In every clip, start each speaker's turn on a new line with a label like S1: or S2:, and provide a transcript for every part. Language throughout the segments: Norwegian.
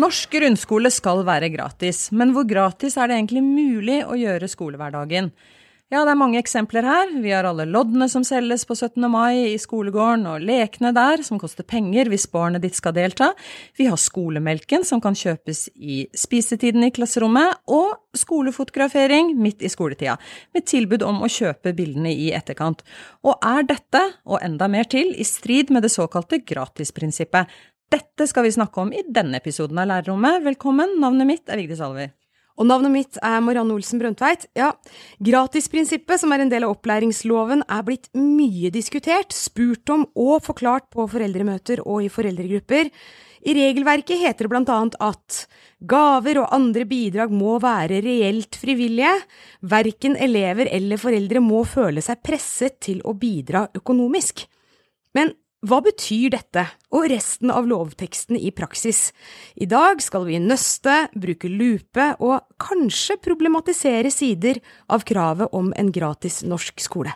S1: Norsk grunnskole skal være gratis, men hvor gratis er det egentlig mulig å gjøre skolehverdagen? Ja, det er mange eksempler her. Vi har alle loddene som selges på 17. mai i skolegården, og lekene der, som koster penger hvis barnet ditt skal delta. Vi har skolemelken som kan kjøpes i spisetiden i klasserommet, og skolefotografering midt i skoletida, med tilbud om å kjøpe bildene i etterkant. Og er dette, og enda mer til, i strid med det såkalte gratisprinsippet? Dette skal vi snakke om i denne episoden av Lærerrommet. Velkommen, navnet mitt er Vigdis Alver.
S2: Og navnet mitt er Marianne Olsen Brøndtveit. Ja, gratisprinsippet, som er en del av opplæringsloven, er blitt mye diskutert, spurt om og forklart på foreldremøter og i foreldregrupper. I regelverket heter det blant annet at gaver og andre bidrag må være reelt frivillige, verken elever eller foreldre må føle seg presset til å bidra økonomisk. Men hva betyr dette, og resten av lovteksten i praksis? I dag skal vi nøste, bruke lupe og kanskje problematisere sider av kravet om en gratis norsk skole.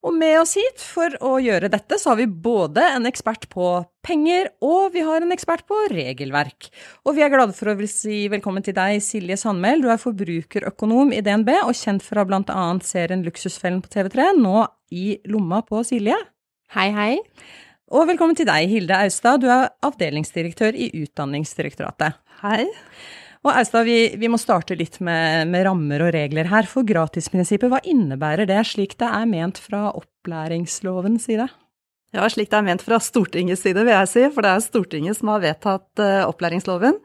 S1: Og med oss hit for å gjøre dette, så har vi både en ekspert på penger, og vi har en ekspert på regelverk. Og vi er glade for å si velkommen til deg, Silje Sandmæl. Du er forbrukerøkonom i DNB, og kjent fra bl.a. serien Luksusfellen på TV3, nå i lomma på Silje.
S3: Hei, hei.
S1: Og velkommen til deg, Hilde Austad. Du er avdelingsdirektør i Utdanningsdirektoratet.
S3: Hei.
S1: Og Austad, vi, vi må starte litt med, med, rammer og regler her. For gratisprinsippet, hva innebærer det, slik det er ment fra opplæringslovens side?
S3: Ja, slik det er ment fra Stortingets side, vil jeg si. For det er Stortinget som har vedtatt uh, opplæringsloven.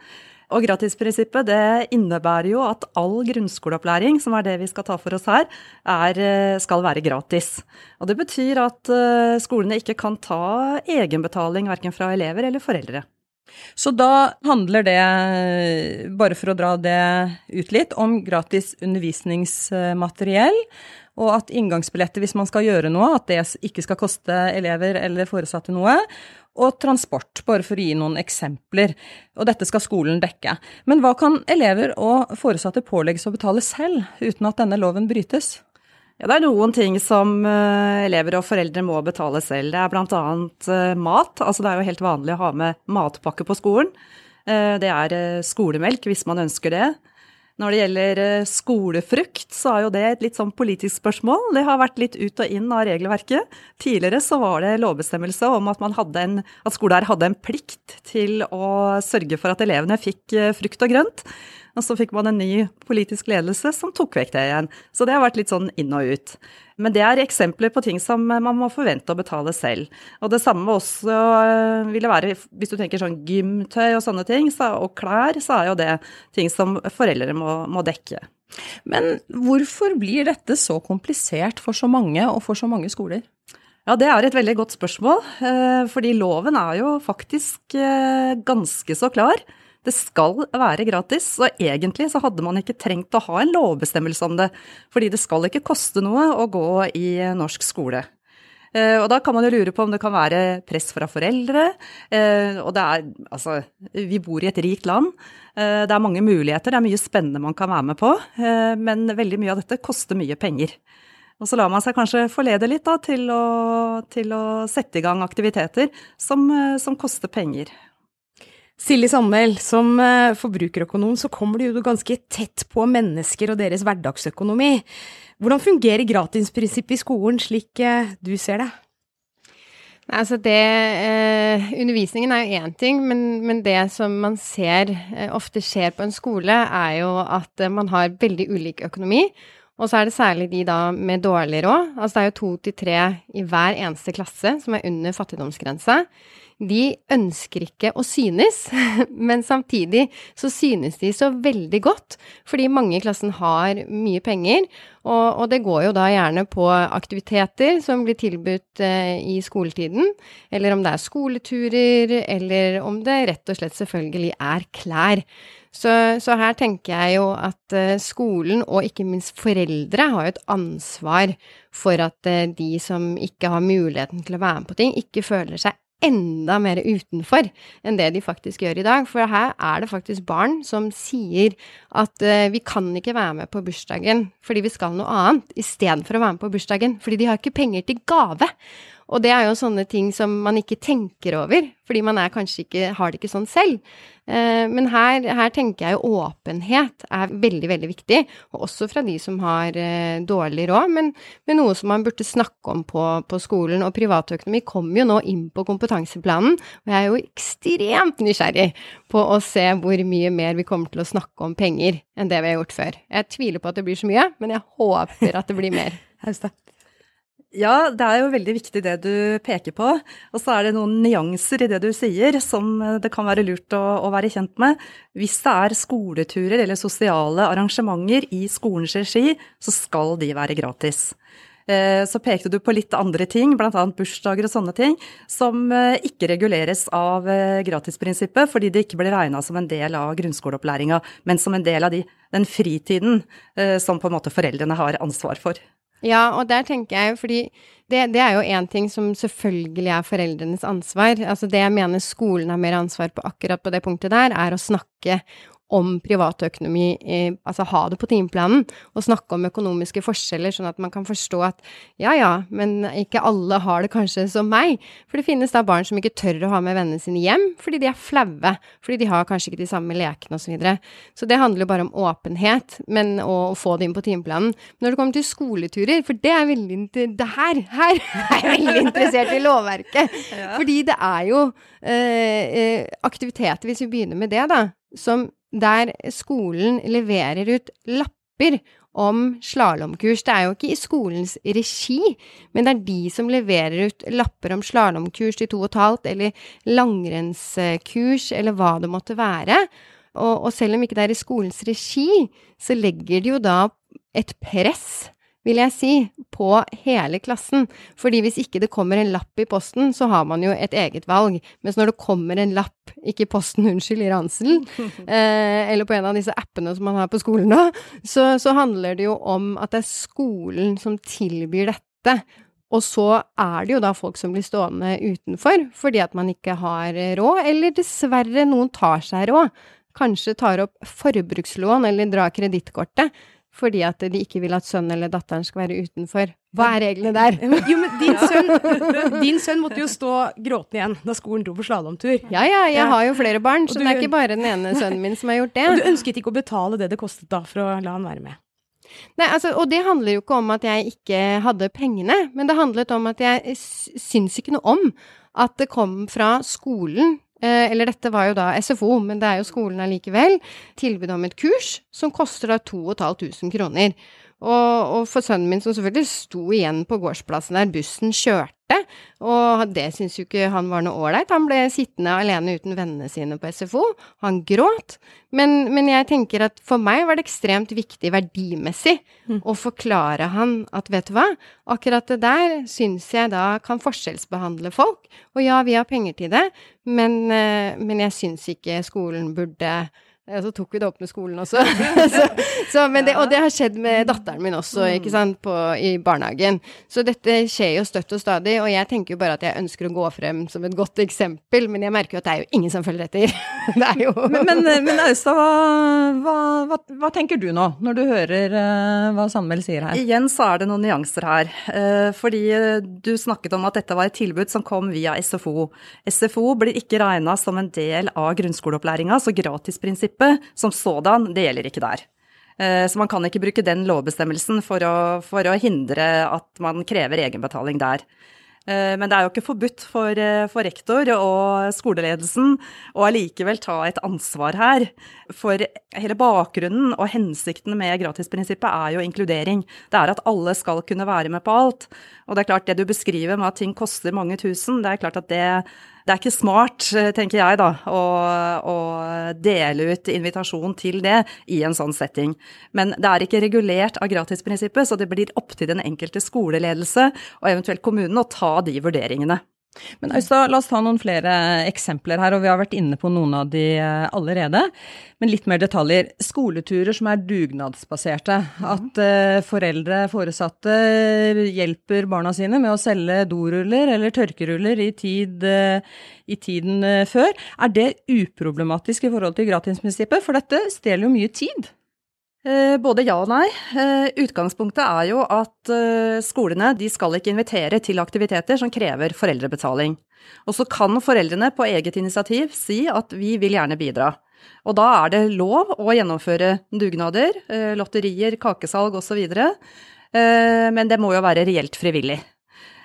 S3: Og gratisprinsippet det innebærer jo at all grunnskoleopplæring, som er det vi skal ta for oss her, er, eh, skal være gratis. Og det betyr at eh, skolene ikke kan ta egenbetaling verken fra elever eller foreldre.
S1: Så da handler det, bare for å dra det ut litt, om gratis undervisningsmateriell, og at inngangsbilletter, hvis man skal gjøre noe, at det ikke skal koste elever eller foresatte noe og transport, bare for å gi noen eksempler. Og dette skal skolen dekke. Men hva kan elever og foresatte pålegges å betale selv, uten at denne loven brytes?
S3: Ja, det er noen ting som uh, elever og foreldre må betale selv. Det er bl.a. Uh, mat. Altså det er jo helt vanlig å ha med matpakke på skolen. Uh, det er skolemelk hvis man ønsker det. Når det gjelder eh, skolefrukt, så er jo det et litt sånn politisk spørsmål. Det har vært litt ut og inn av regelverket. Tidligere så var det lovbestemmelse om at, man at skoleeier hadde en plikt til å sørge for at elevene fikk eh, frukt og grønt. Og så fikk man en ny politisk ledelse som tok vekk det igjen. Så det har vært litt sånn inn og ut. Men det er eksempler på ting som man må forvente å betale selv. Og det samme også ville vil det være hvis du tenker sånn gymtøy og sånne ting, og klær, så er jo det ting som foreldre må, må dekke.
S1: Men hvorfor blir dette så komplisert for så mange og for så mange skoler?
S3: Ja, det er et veldig godt spørsmål. Øh, fordi loven er jo faktisk ganske så klar. Det skal være gratis, og egentlig så hadde man ikke trengt å ha en lovbestemmelse om det, fordi det skal ikke koste noe å gå i norsk skole. Eh, og da kan man jo lure på om det kan være press fra foreldre. Eh, og det er altså Vi bor i et rikt land. Eh, det er mange muligheter, det er mye spennende man kan være med på. Men veldig mye av dette koster mye penger. Og så lar man seg kanskje forlede litt da, til, å, til å sette i gang aktiviteter som, som koster penger.
S2: Silje Sandmæl, som eh, forbrukerøkonom så kommer du jo ganske tett på mennesker og deres hverdagsøkonomi. Hvordan fungerer gratisprinsippet i skolen slik eh, du ser det?
S4: Nei, altså det, eh, undervisningen er jo én ting, men, men, det som man ser eh, ofte skjer på en skole, er jo at eh, man har veldig ulik økonomi. Og så er det særlig de da med dårlig råd. Altså det er jo to til tre i hver eneste klasse som er under fattigdomsgrensa de ønsker ikke å synes, men samtidig så synes de så veldig godt, fordi mange i klassen har mye penger, og, og det går jo da gjerne på aktiviteter som blir tilbudt eh, i skoletiden, eller om det er skoleturer, eller om det rett og slett selvfølgelig er klær. Så, så, her tenker jeg jo at uh, skolen, og ikke minst foreldre, har jo et ansvar for at uh, de som ikke har muligheten til å være med på ting, ikke føler seg enda mer utenfor enn det de faktisk gjør i dag. For her er det faktisk barn som sier at uh, vi kan ikke være med på bursdagen fordi vi skal noe annet, istedenfor å være med på bursdagen fordi de har ikke penger til gave. Og det er jo sånne ting som man ikke tenker over, fordi man er kanskje ikke, har det ikke sånn selv. Eh, men her, her, tenker jeg jo åpenhet er veldig, veldig viktig, og også fra de som har eh, dårlig råd, men, men, noe som man burde snakke om på, på skolen. Og privatøkonomi kommer jo nå inn på kompetanseplanen, og jeg er jo ekstremt nysgjerrig på å se hvor mye mer vi kommer til å snakke om penger enn det vi har gjort før. Jeg tviler på at det blir så mye, men jeg håper at det blir mer.
S3: Hauste. Ja, det er jo veldig viktig det du peker på. Og så er det noen nyanser i det du sier som eh, det kan være lurt å, å, være kjent med. Hvis det er skoleturer eller sosiale arrangementer i skolens regi, så skal de være gratis. Eh, så pekte du på litt andre ting, bl.a. bursdager og sånne ting, som eh, ikke reguleres av gratisprinsippet fordi det ikke blir regna som en del av grunnskoleopplæringa, men som en del av de, den fritiden som på en måte foreldrene har ansvar for.
S4: Ja, og der tenker jeg jo fordi det, det er jo én ting som selvfølgelig er foreldrenes ansvar. Altså det jeg mener skolen har mer ansvar på akkurat på det punktet der, er å snakke om privatøkonomi, altså ha det på timeplanen, og snakke om økonomiske forskjeller, sånn at man kan forstå at ja ja, men ikke alle har det kanskje som meg. For det finnes da barn som ikke tør å ha med vennene sine hjem fordi de er flaue, fordi de har kanskje ikke de samme lekene osv. Så, videre. så det handler jo bare om åpenhet, men å, å få det inn på timeplanen. Når det kommer til skoleturer, for det er veldig Det her, her er jeg veldig interessert i lovverket. Ja. Fordi det er jo eh, eh aktiviteter, hvis vi begynner med det, da, som der skolen leverer ut lapper om slalåmkurs. Det er jo ikke i skolens regi, men det er de som leverer ut lapper om slalåmkurs til to og et halvt, eller langrennskurs, eller hva det måtte være. Og, og selv om ikke det er i skolens regi, så legger de jo da et press vil jeg si, på hele klassen. Fordi hvis ikke det kommer en lapp i posten, så har man jo et eget valg. Mens når det kommer en lapp, ikke i posten, unnskyld, i ranselen, eh, eller på en av disse appene som man har på skolen nå, så, så handler det jo om at det er skolen som tilbyr dette. Og så er det jo da folk som blir stående utenfor fordi at man ikke har råd, eller dessverre noen tar seg råd. Kanskje tar opp forbrukslån eller drar kredittkortet fordi at de ikke vil at sønnen eller datteren skal være utenfor. Hva er reglene der?
S2: Jo, men din sønn, din sønn måtte jo stå gråtende igjen da skolen dro på slalåmtur.
S4: Ja, ja, jeg har jo flere barn, så du, det er ikke bare den ene sønnen min som har gjort det.
S2: Og du ønsket ikke å betale det det kostet da, for å la han være med?
S4: Nei, altså, og det handler jo ikke om at jeg ikke hadde pengene, men det handlet om at jeg syns ikke noe om at det kom fra skolen eller dette var jo da SFO, men det er jo skolen allikevel. Tilbud om et kurs som koster da 2500 kroner. Og, og, for sønnen min, som selvfølgelig sto igjen på gårdsplassen der bussen kjørte, og det syntes jo ikke han var noe ålreit. Han ble sittende alene uten vennene sine på SFO. Han gråt. Men, men, jeg tenker at for meg var det ekstremt viktig verdimessig mm. å forklare han at vet du hva, akkurat det der syns jeg da kan forskjellsbehandle folk. Og ja, vi har penger til det, men, eh, men jeg syns ikke skolen burde ja, så tok vi det opp med skolen også. så, så, det, og det har skjedd med datteren min også, ikke sant, på, i barnehagen. Så dette skjer jo støtt og stadig, og jeg tenker jo bare at jeg ønsker å gå frem som et godt eksempel, men jeg merker jo at det er jo ingen som følger etter. det er jo
S1: Men, men, men Austad, hva, hva, hva, hva, tenker du nå, når du hører uh, hva Sandmæl sier her?
S3: Igjen så er det noen nyanser her. Uh, fordi uh, du snakket om at dette var et tilbud som kom via SFO. SFO blir ikke regna som en del av grunnskoleopplæringa, så gratisprinsippet prinsippet som sådan, det gjelder ikke der. Eh, så man kan ikke bruke den lovbestemmelsen for å, for å hindre at man krever egenbetaling der. Eh, men det er jo ikke forbudt for, eh, for, rektor og skoleledelsen å allikevel ta et ansvar her. For hele bakgrunnen og hensikten med gratisprinsippet er jo inkludering. Det er at alle skal kunne være med på alt. Og det er klart, det du beskriver med at ting koster mange tusen, det er klart at det det er ikke smart, eh, tenker jeg da, å, å, dele ut invitasjon til det i en sånn setting. Men det er ikke regulert av gratisprinsippet, så det blir opp til den enkelte skoleledelse og eventuelt kommunen å ta de vurderingene.
S1: Men Øystad, la oss ta noen flere eksempler her, og vi har vært inne på noen av de eh, allerede. Men litt mer detaljer. Skoleturer som er dugnadsbaserte. At uh, foreldre, foresatte, hjelper barna sine med å selge doruller eller tørkeruller i, tid, uh, i tiden uh, før. Er det uproblematisk i forhold til gratisprinsippet? For dette stjeler jo mye tid.
S3: Eh, både ja og nei. Eh, utgangspunktet er jo at eh, skolene de skal ikke invitere til aktiviteter som krever foreldrebetaling. Og så kan foreldrene på eget initiativ si at vi vil gjerne bidra. Og da er det lov å gjennomføre dugnader, lotterier, kakesalg osv. Men det må jo være reelt frivillig.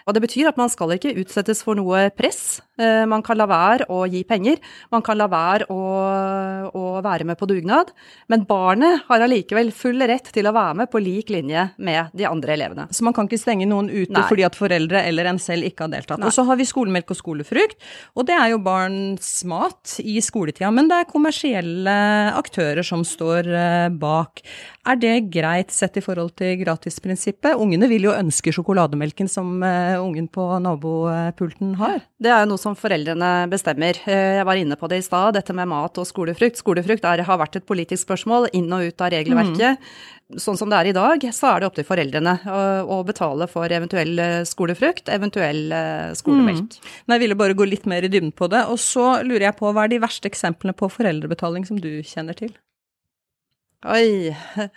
S3: Og det betyr at man skal ikke utsettes for noe press. Eh, man kan la være å gi penger, man kan la være å, å være med på dugnad. Men barnet har allikevel full rett til å være med på lik linje med de andre elevene.
S1: Så man kan ikke stenge noen ute Nei. fordi at foreldre eller en selv ikke har deltatt. Og så har vi skolemelk og skolefrukt, og det er jo barns mat i skoletida. Men det er kommersielle aktører som står eh, bak. Er det greit sett i forhold til gratisprinsippet? Ungene vil jo ønske sjokolademelken som eh, ungen på nabopulten har.
S3: Det er jo noe som foreldrene bestemmer. Eh, jeg var inne på det i stad, dette med mat og skolefrukt. Skolefrukt er, har vært et politisk spørsmål inn og ut av regelverket. Mm. Sånn som det er i dag, så er det opp til foreldrene å, å betale for eventuell eh, skolefrukt, eventuell skolemelk. Mm.
S1: Men jeg ville bare gå litt mer i dybden på det. Og så lurer jeg på, hva er de verste eksemplene på foreldrebetaling som du kjenner til?
S3: Oi.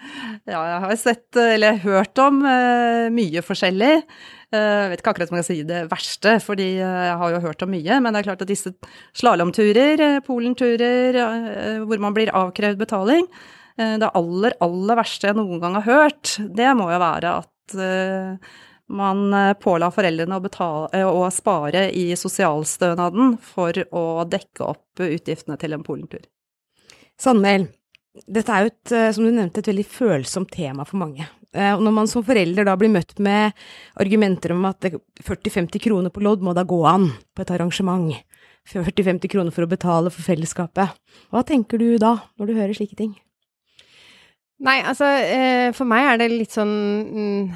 S3: Ja, jeg har sett, eller hørt om mye forskjellig. Uh, jeg vet ikke akkurat om jeg skal si det verste, fordi uh, jeg har jo hørt om mye. Men det er klart at disse slalåmturer, polenturer, hvor man blir avkrevd betaling Det aller, aller verste jeg noen gang har hørt, det må jo være at man påla foreldrene å, betale, å spare i sosialstønaden for å dekke opp utgiftene til en polentur.
S2: Sandmæl, dette er jo et, eh, som du nevnte, et veldig følsomt tema for mange. Eh, når man som forelder da blir møtt med argumenter om at 40-50 kroner på lodd må da gå an på et arrangement, 40-50 kroner for å betale for fellesskapet, hva tenker du da, når du hører slike ting?
S4: Nei, altså eh, for meg er det litt sånn mm,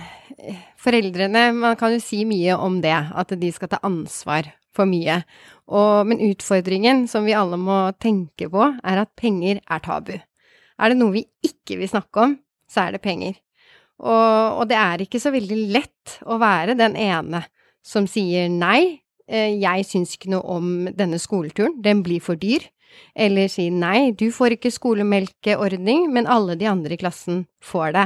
S4: Foreldrene, man kan jo si mye om det, at de skal ta ansvar for mye. Og, men utfordringen som vi alle må tenke på, er at penger er tabu. Er det noe vi ikke vil snakke om, så er det penger. Og, og det er ikke så veldig lett å være den ene som sier nei, eh, jeg syns ikke noe om denne skoleturen, den blir for dyr. Eller si nei, du får ikke skolemelkeordning, men alle de andre i klassen får det.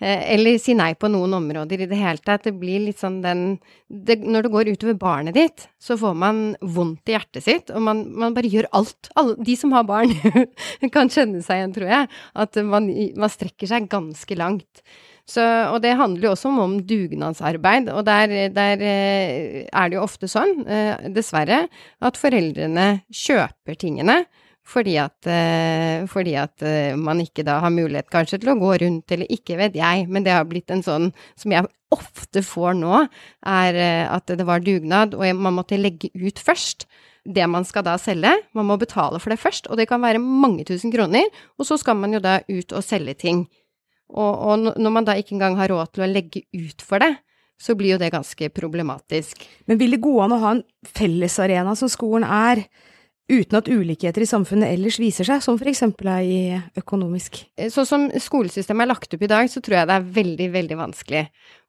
S4: Eh, eller si nei på noen områder i det hele tatt. Det blir litt sånn den det, Når det går utover barnet ditt, så får man vondt i hjertet sitt, og man, man bare gjør alt. Alle, de som har barn, kan kjenne seg igjen, tror jeg. At man, man strekker seg ganske langt. Så, og det handler jo også om, dugnadsarbeid, og der, der, eh, er det jo ofte sånn, eh, dessverre, at foreldrene kjøper tingene fordi at, uh, fordi at man ikke da har mulighet kanskje til å gå rundt, eller ikke vet jeg, men det har blitt en sånn som jeg ofte får nå, er at det var dugnad, og man måtte legge ut først det man skal da selge. Man må betale for det først, og det kan være mange tusen kroner, og så skal man jo da ut og selge ting. Og, og når man da ikke engang har råd til å legge ut for det, så blir jo det ganske problematisk.
S2: Men vil det gå an å ha en fellesarena som skolen er? uten at ulikheter i samfunnet ellers viser seg, som for eksempel er i økonomisk?
S4: Sånn som skolesystemet er lagt opp i dag, så tror jeg det er veldig, veldig vanskelig.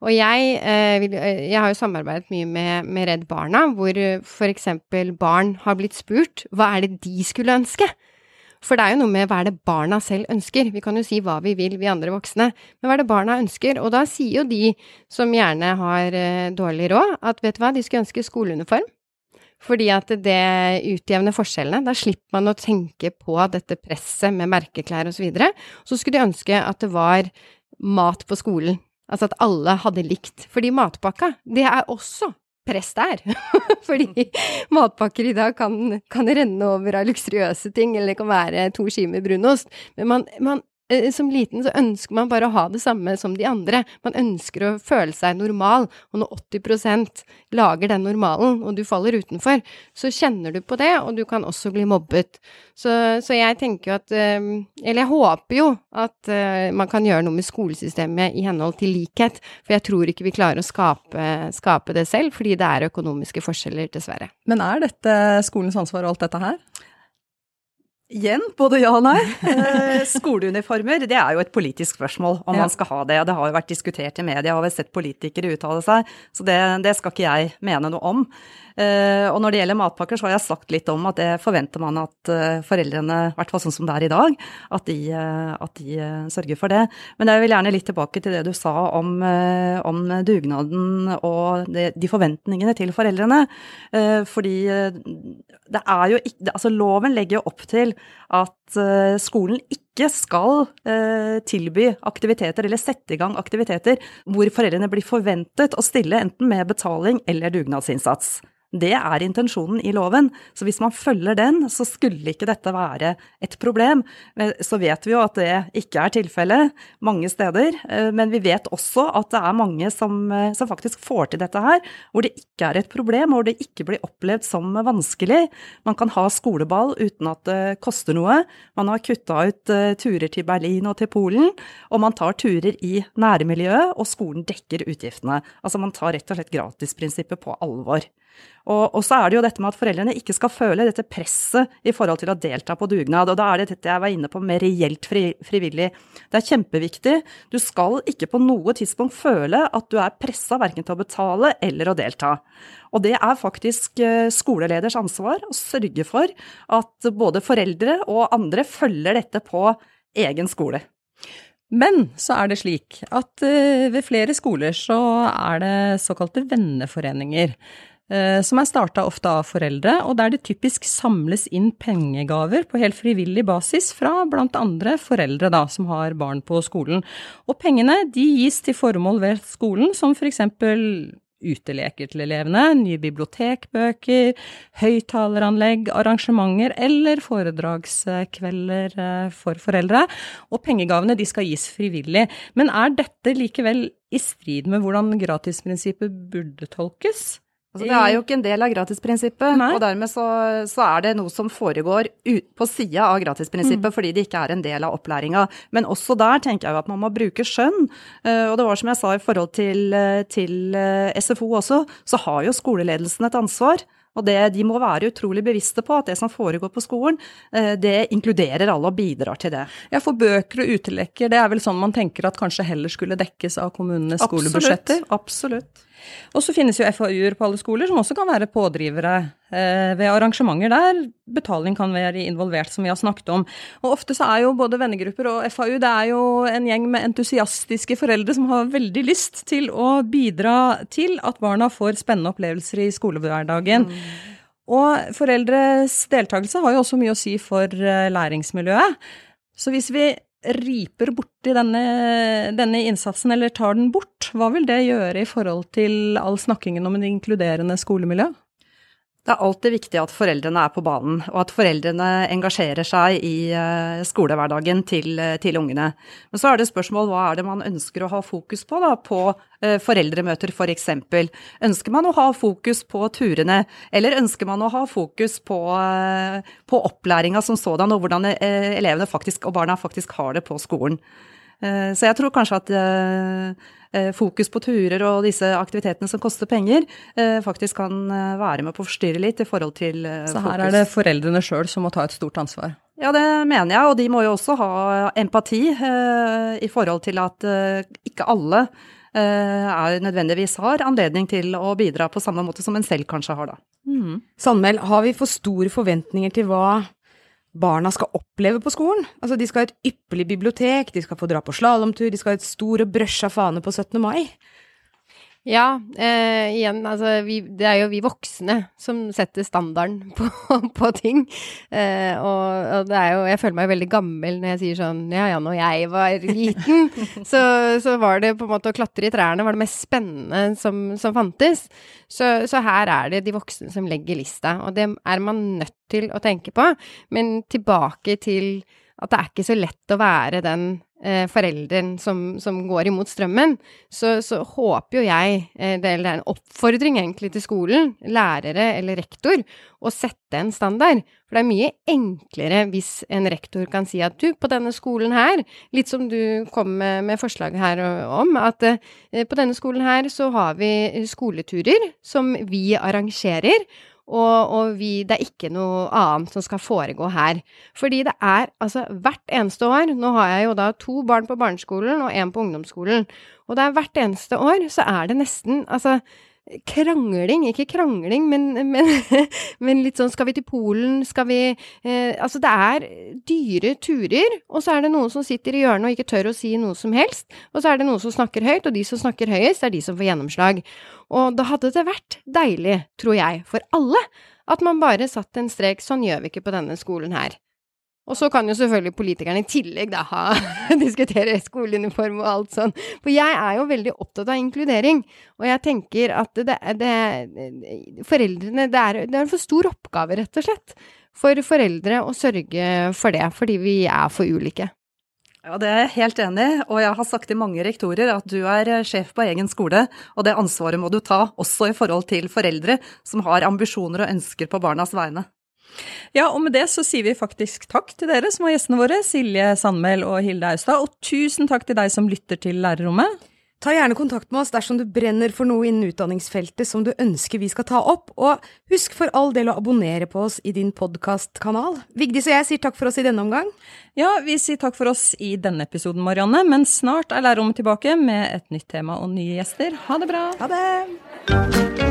S4: Og jeg, eh, eh, jeg har jo samarbeidet mye med, med Redd Barna, hvor for eksempel barn har blitt spurt hva er det de skulle ønske? For det er jo noe med hva er det barna selv ønsker. Vi kan jo si hva vi vil, vi andre voksne, men hva er det barna ønsker? Og da sier jo de som gjerne har eh, dårlig råd, at vet du hva, de skulle ønske skoleuniform. Fordi at det utjevner forskjellene. Da slipper man å tenke på dette presset med merkeklær osv. Så, videre. så skulle de ønske at det var mat på skolen. Altså at alle hadde likt. Fordi matpakka, det er også press der. Fordi matpakker i dag kan, kan, renne over av luksuriøse ting, eller det kan være to skiver brunost. Men man, man som liten så ønsker man bare å ha det samme som de andre. Man ønsker å føle seg normal, og når 80% lager den normalen, og du faller utenfor, så kjenner du på det, og du kan også bli mobbet. Så, så jeg tenker jo at eh, Eller jeg håper jo at eh, man kan gjøre noe med skolesystemet i henhold til likhet, for jeg tror ikke vi klarer å skape, skape det selv, fordi det er økonomiske forskjeller, dessverre.
S1: Men er dette skolens ansvar, og alt dette her?
S3: Igjen, både ja og nei. Eh, skoleuniformer, det er jo et politisk spørsmål om ja. man skal ha det. Og det har jo vært diskutert i media, og vi har sett politikere uttale seg, så det, det, skal ikke jeg mene noe om. Eh, og når det gjelder matpakker, så har jeg sagt litt om at det forventer man at eh, foreldrene, i hvert fall sånn som det er i dag, at de, eh, at de sørger for det. Men jeg vil gjerne litt tilbake til det du sa om, om dugnaden og de forventningene til foreldrene. Fordi det er jo ikke Altså loven legger jo opp til at skolen ikke skal tilby aktiviteter eller sette i gang aktiviteter hvor foreldrene blir forventet å stille enten med betaling eller dugnadsinnsats. Det er intensjonen i loven, så hvis man følger den, så skulle ikke dette være et problem. Så vet vi jo at det ikke er tilfellet mange steder, eh, men vi vet også at det er mange som, eh, som, faktisk får til dette her, hvor det ikke er et problem, hvor det ikke blir opplevd som vanskelig. Man kan ha skoleball uten at det koster noe. Man har kutta ut eh, turer til Berlin og til Polen, og man tar turer i nærmiljøet, og skolen dekker utgiftene. Altså man tar rett og slett gratisprinsippet på alvor. Og, så er det jo dette med at foreldrene ikke skal føle dette presset i forhold til å delta på dugnad. Og da er det dette jeg var inne på med reelt fri, frivillig. Det er kjempeviktig. Du skal ikke på noe tidspunkt føle at du er pressa verken til å betale eller å delta. Og det er faktisk eh, skoleleders ansvar å sørge for at både foreldre og andre følger dette på egen skole.
S1: Men så er det slik at eh, ved flere skoler så er det såkalte venneforeninger. Eh, som er starta ofte av foreldre, og der det typisk samles inn pengegaver på helt frivillig basis fra blant andre foreldre da, som har barn på skolen. Og pengene de gis til formål ved skolen, som eksempel uteleker til elevene, nye bibliotekbøker, høyttaleranlegg, arrangementer eller foredragskvelder eh, for foreldre. Og pengegavene de skal gis frivillig. Men er dette likevel i strid med hvordan gratisprinsippet burde tolkes?
S3: Altså, det er jo ikke en del av gratisprinsippet, Nei. og dermed så, så, er det noe som foregår ut, på sida av gratisprinsippet mm. fordi det ikke er en del av opplæringa. Men også der tenker jeg jo at man må bruke skjønn. Uh, og det var som jeg sa i forhold til, eh, til uh, SFO også, så har jo skoleledelsen et ansvar. Og det, de må være utrolig bevisste på at det som foregår på skolen, det inkluderer alle og bidrar til det.
S1: Ja, for bøker og utelekker, det er vel sånn man tenker at kanskje heller skulle dekkes av kommunenes
S3: absolutt,
S1: skolebudsjetter?
S3: Absolutt.
S1: Og så finnes jo FAU-er på alle skoler som også kan være pådrivere eh, ved arrangementer der betaling kan være involvert, som vi har snakket om. Og ofte så er jo både vennegrupper og FAU det er jo en gjeng med entusiastiske foreldre som har veldig lyst til å bidra til at barna får spennende opplevelser i skolehverdagen. Mm. Og foreldres deltakelse har jo også mye å si for eh, læringsmiljøet. Så hvis vi riper borti denne, denne innsatsen, eller tar den bort, hva vil det gjøre i forhold til all snakkingen om en inkluderende skolemiljø?
S3: Det er alltid viktig at foreldrene er på banen, og at foreldrene engasjerer seg i eh, skolehverdagen til, eh, til ungene. Men så er det spørsmål hva er det man ønsker å ha fokus på, da, på uh, foreldremøter f.eks. Ønsker man å ha fokus på turene, eller ønsker man å ha fokus på, på opplæringa som sådan, og hvordan elevene faktisk, og barna faktisk har det på skolen? Så jeg tror kanskje at Eh, fokus på turer og disse aktivitetene som koster penger, eh, faktisk kan eh, være med på å forstyrre litt i forhold til fokus.
S1: Så her er det foreldrene sjøl som må ta et stort ansvar?
S3: Ja, det mener jeg, og de må jo også ha empati i forhold til at ikke alle er nødvendigvis har anledning til å bidra på samme måte som en selv kanskje har, da.
S2: Mm. Sandmæl, har vi for store forventninger til hva barna skal oppleve på skolen. Altså, de skal ha et ypperlig bibliotek, de skal få dra på slalåmtur, de skal ha et stor og brøsja fane på 17. mai.
S4: Ja, eh, igjen, altså vi, Det er jo vi voksne som setter standarden på, på ting. Eh, og, og, det er jo Jeg føler meg veldig gammel når jeg sier sånn Ja ja, når jeg var liten, så, så, var det på en måte å klatre i trærne var det mest spennende som, som fantes. Så, så, her er det de voksne som legger lista, og det er man nødt til å tenke på. Men tilbake til at det er ikke så lett å være den eh, forelderen som, som, går imot strømmen, så, så håper jo jeg, eh, det er en oppfordring egentlig til skolen, lærere eller rektor, å sette en standard. For det er mye enklere hvis en rektor kan si at du, på denne skolen her, litt som du kom med, med forslaget her om, at eh, på denne skolen her så har vi skoleturer som vi arrangerer. Og, og vi, det er ikke noe annet som skal foregå her. Fordi det er altså hvert eneste år Nå har jeg jo da to barn på barneskolen og én på ungdomsskolen. Og det er hvert eneste år så er det nesten Altså krangling, ikke krangling, men, men, men, litt sånn skal vi til Polen, skal vi eh, Altså det er dyre turer, og så er det noen som sitter i hjørnet og ikke tør å si noe som helst, og så er det noen som snakker høyt, og de som snakker høyest, er de som får gjennomslag. Og da hadde det vært deilig, tror jeg, for alle, at man bare satt en strek, sånn gjør vi ikke på denne skolen her. Og så kan jo selvfølgelig politikerne i tillegg da ha diskutere skoleuniform og alt sånn. For jeg er jo veldig opptatt av inkludering, og jeg tenker at det, det Foreldrene det er, det er en for stor oppgave, rett og slett, for foreldre å sørge for det, fordi vi er for ulike.
S3: Ja, Det er jeg helt enig i, og jeg har sagt til mange rektorer at du er sjef på egen skole, og det ansvaret må du ta, også i forhold til foreldre som har ambisjoner og ønsker på barnas vegne.
S1: Ja, og med det så sier vi faktisk takk til dere som var gjestene våre, Silje Sandmæl og Hilde Austad, og tusen takk til deg som lytter til Lærerrommet.
S2: Ta gjerne kontakt med oss dersom du brenner for noe innen utdanningsfeltet som du ønsker vi skal ta opp, og husk for all del å abonnere på oss i din podkastkanal. Vigdis og jeg sier takk for oss i denne omgang.
S1: Ja, vi sier takk for oss i denne episoden, Marianne, men snart er Lærerrommet tilbake med et nytt tema og nye gjester. Ha det bra!
S2: Ha det!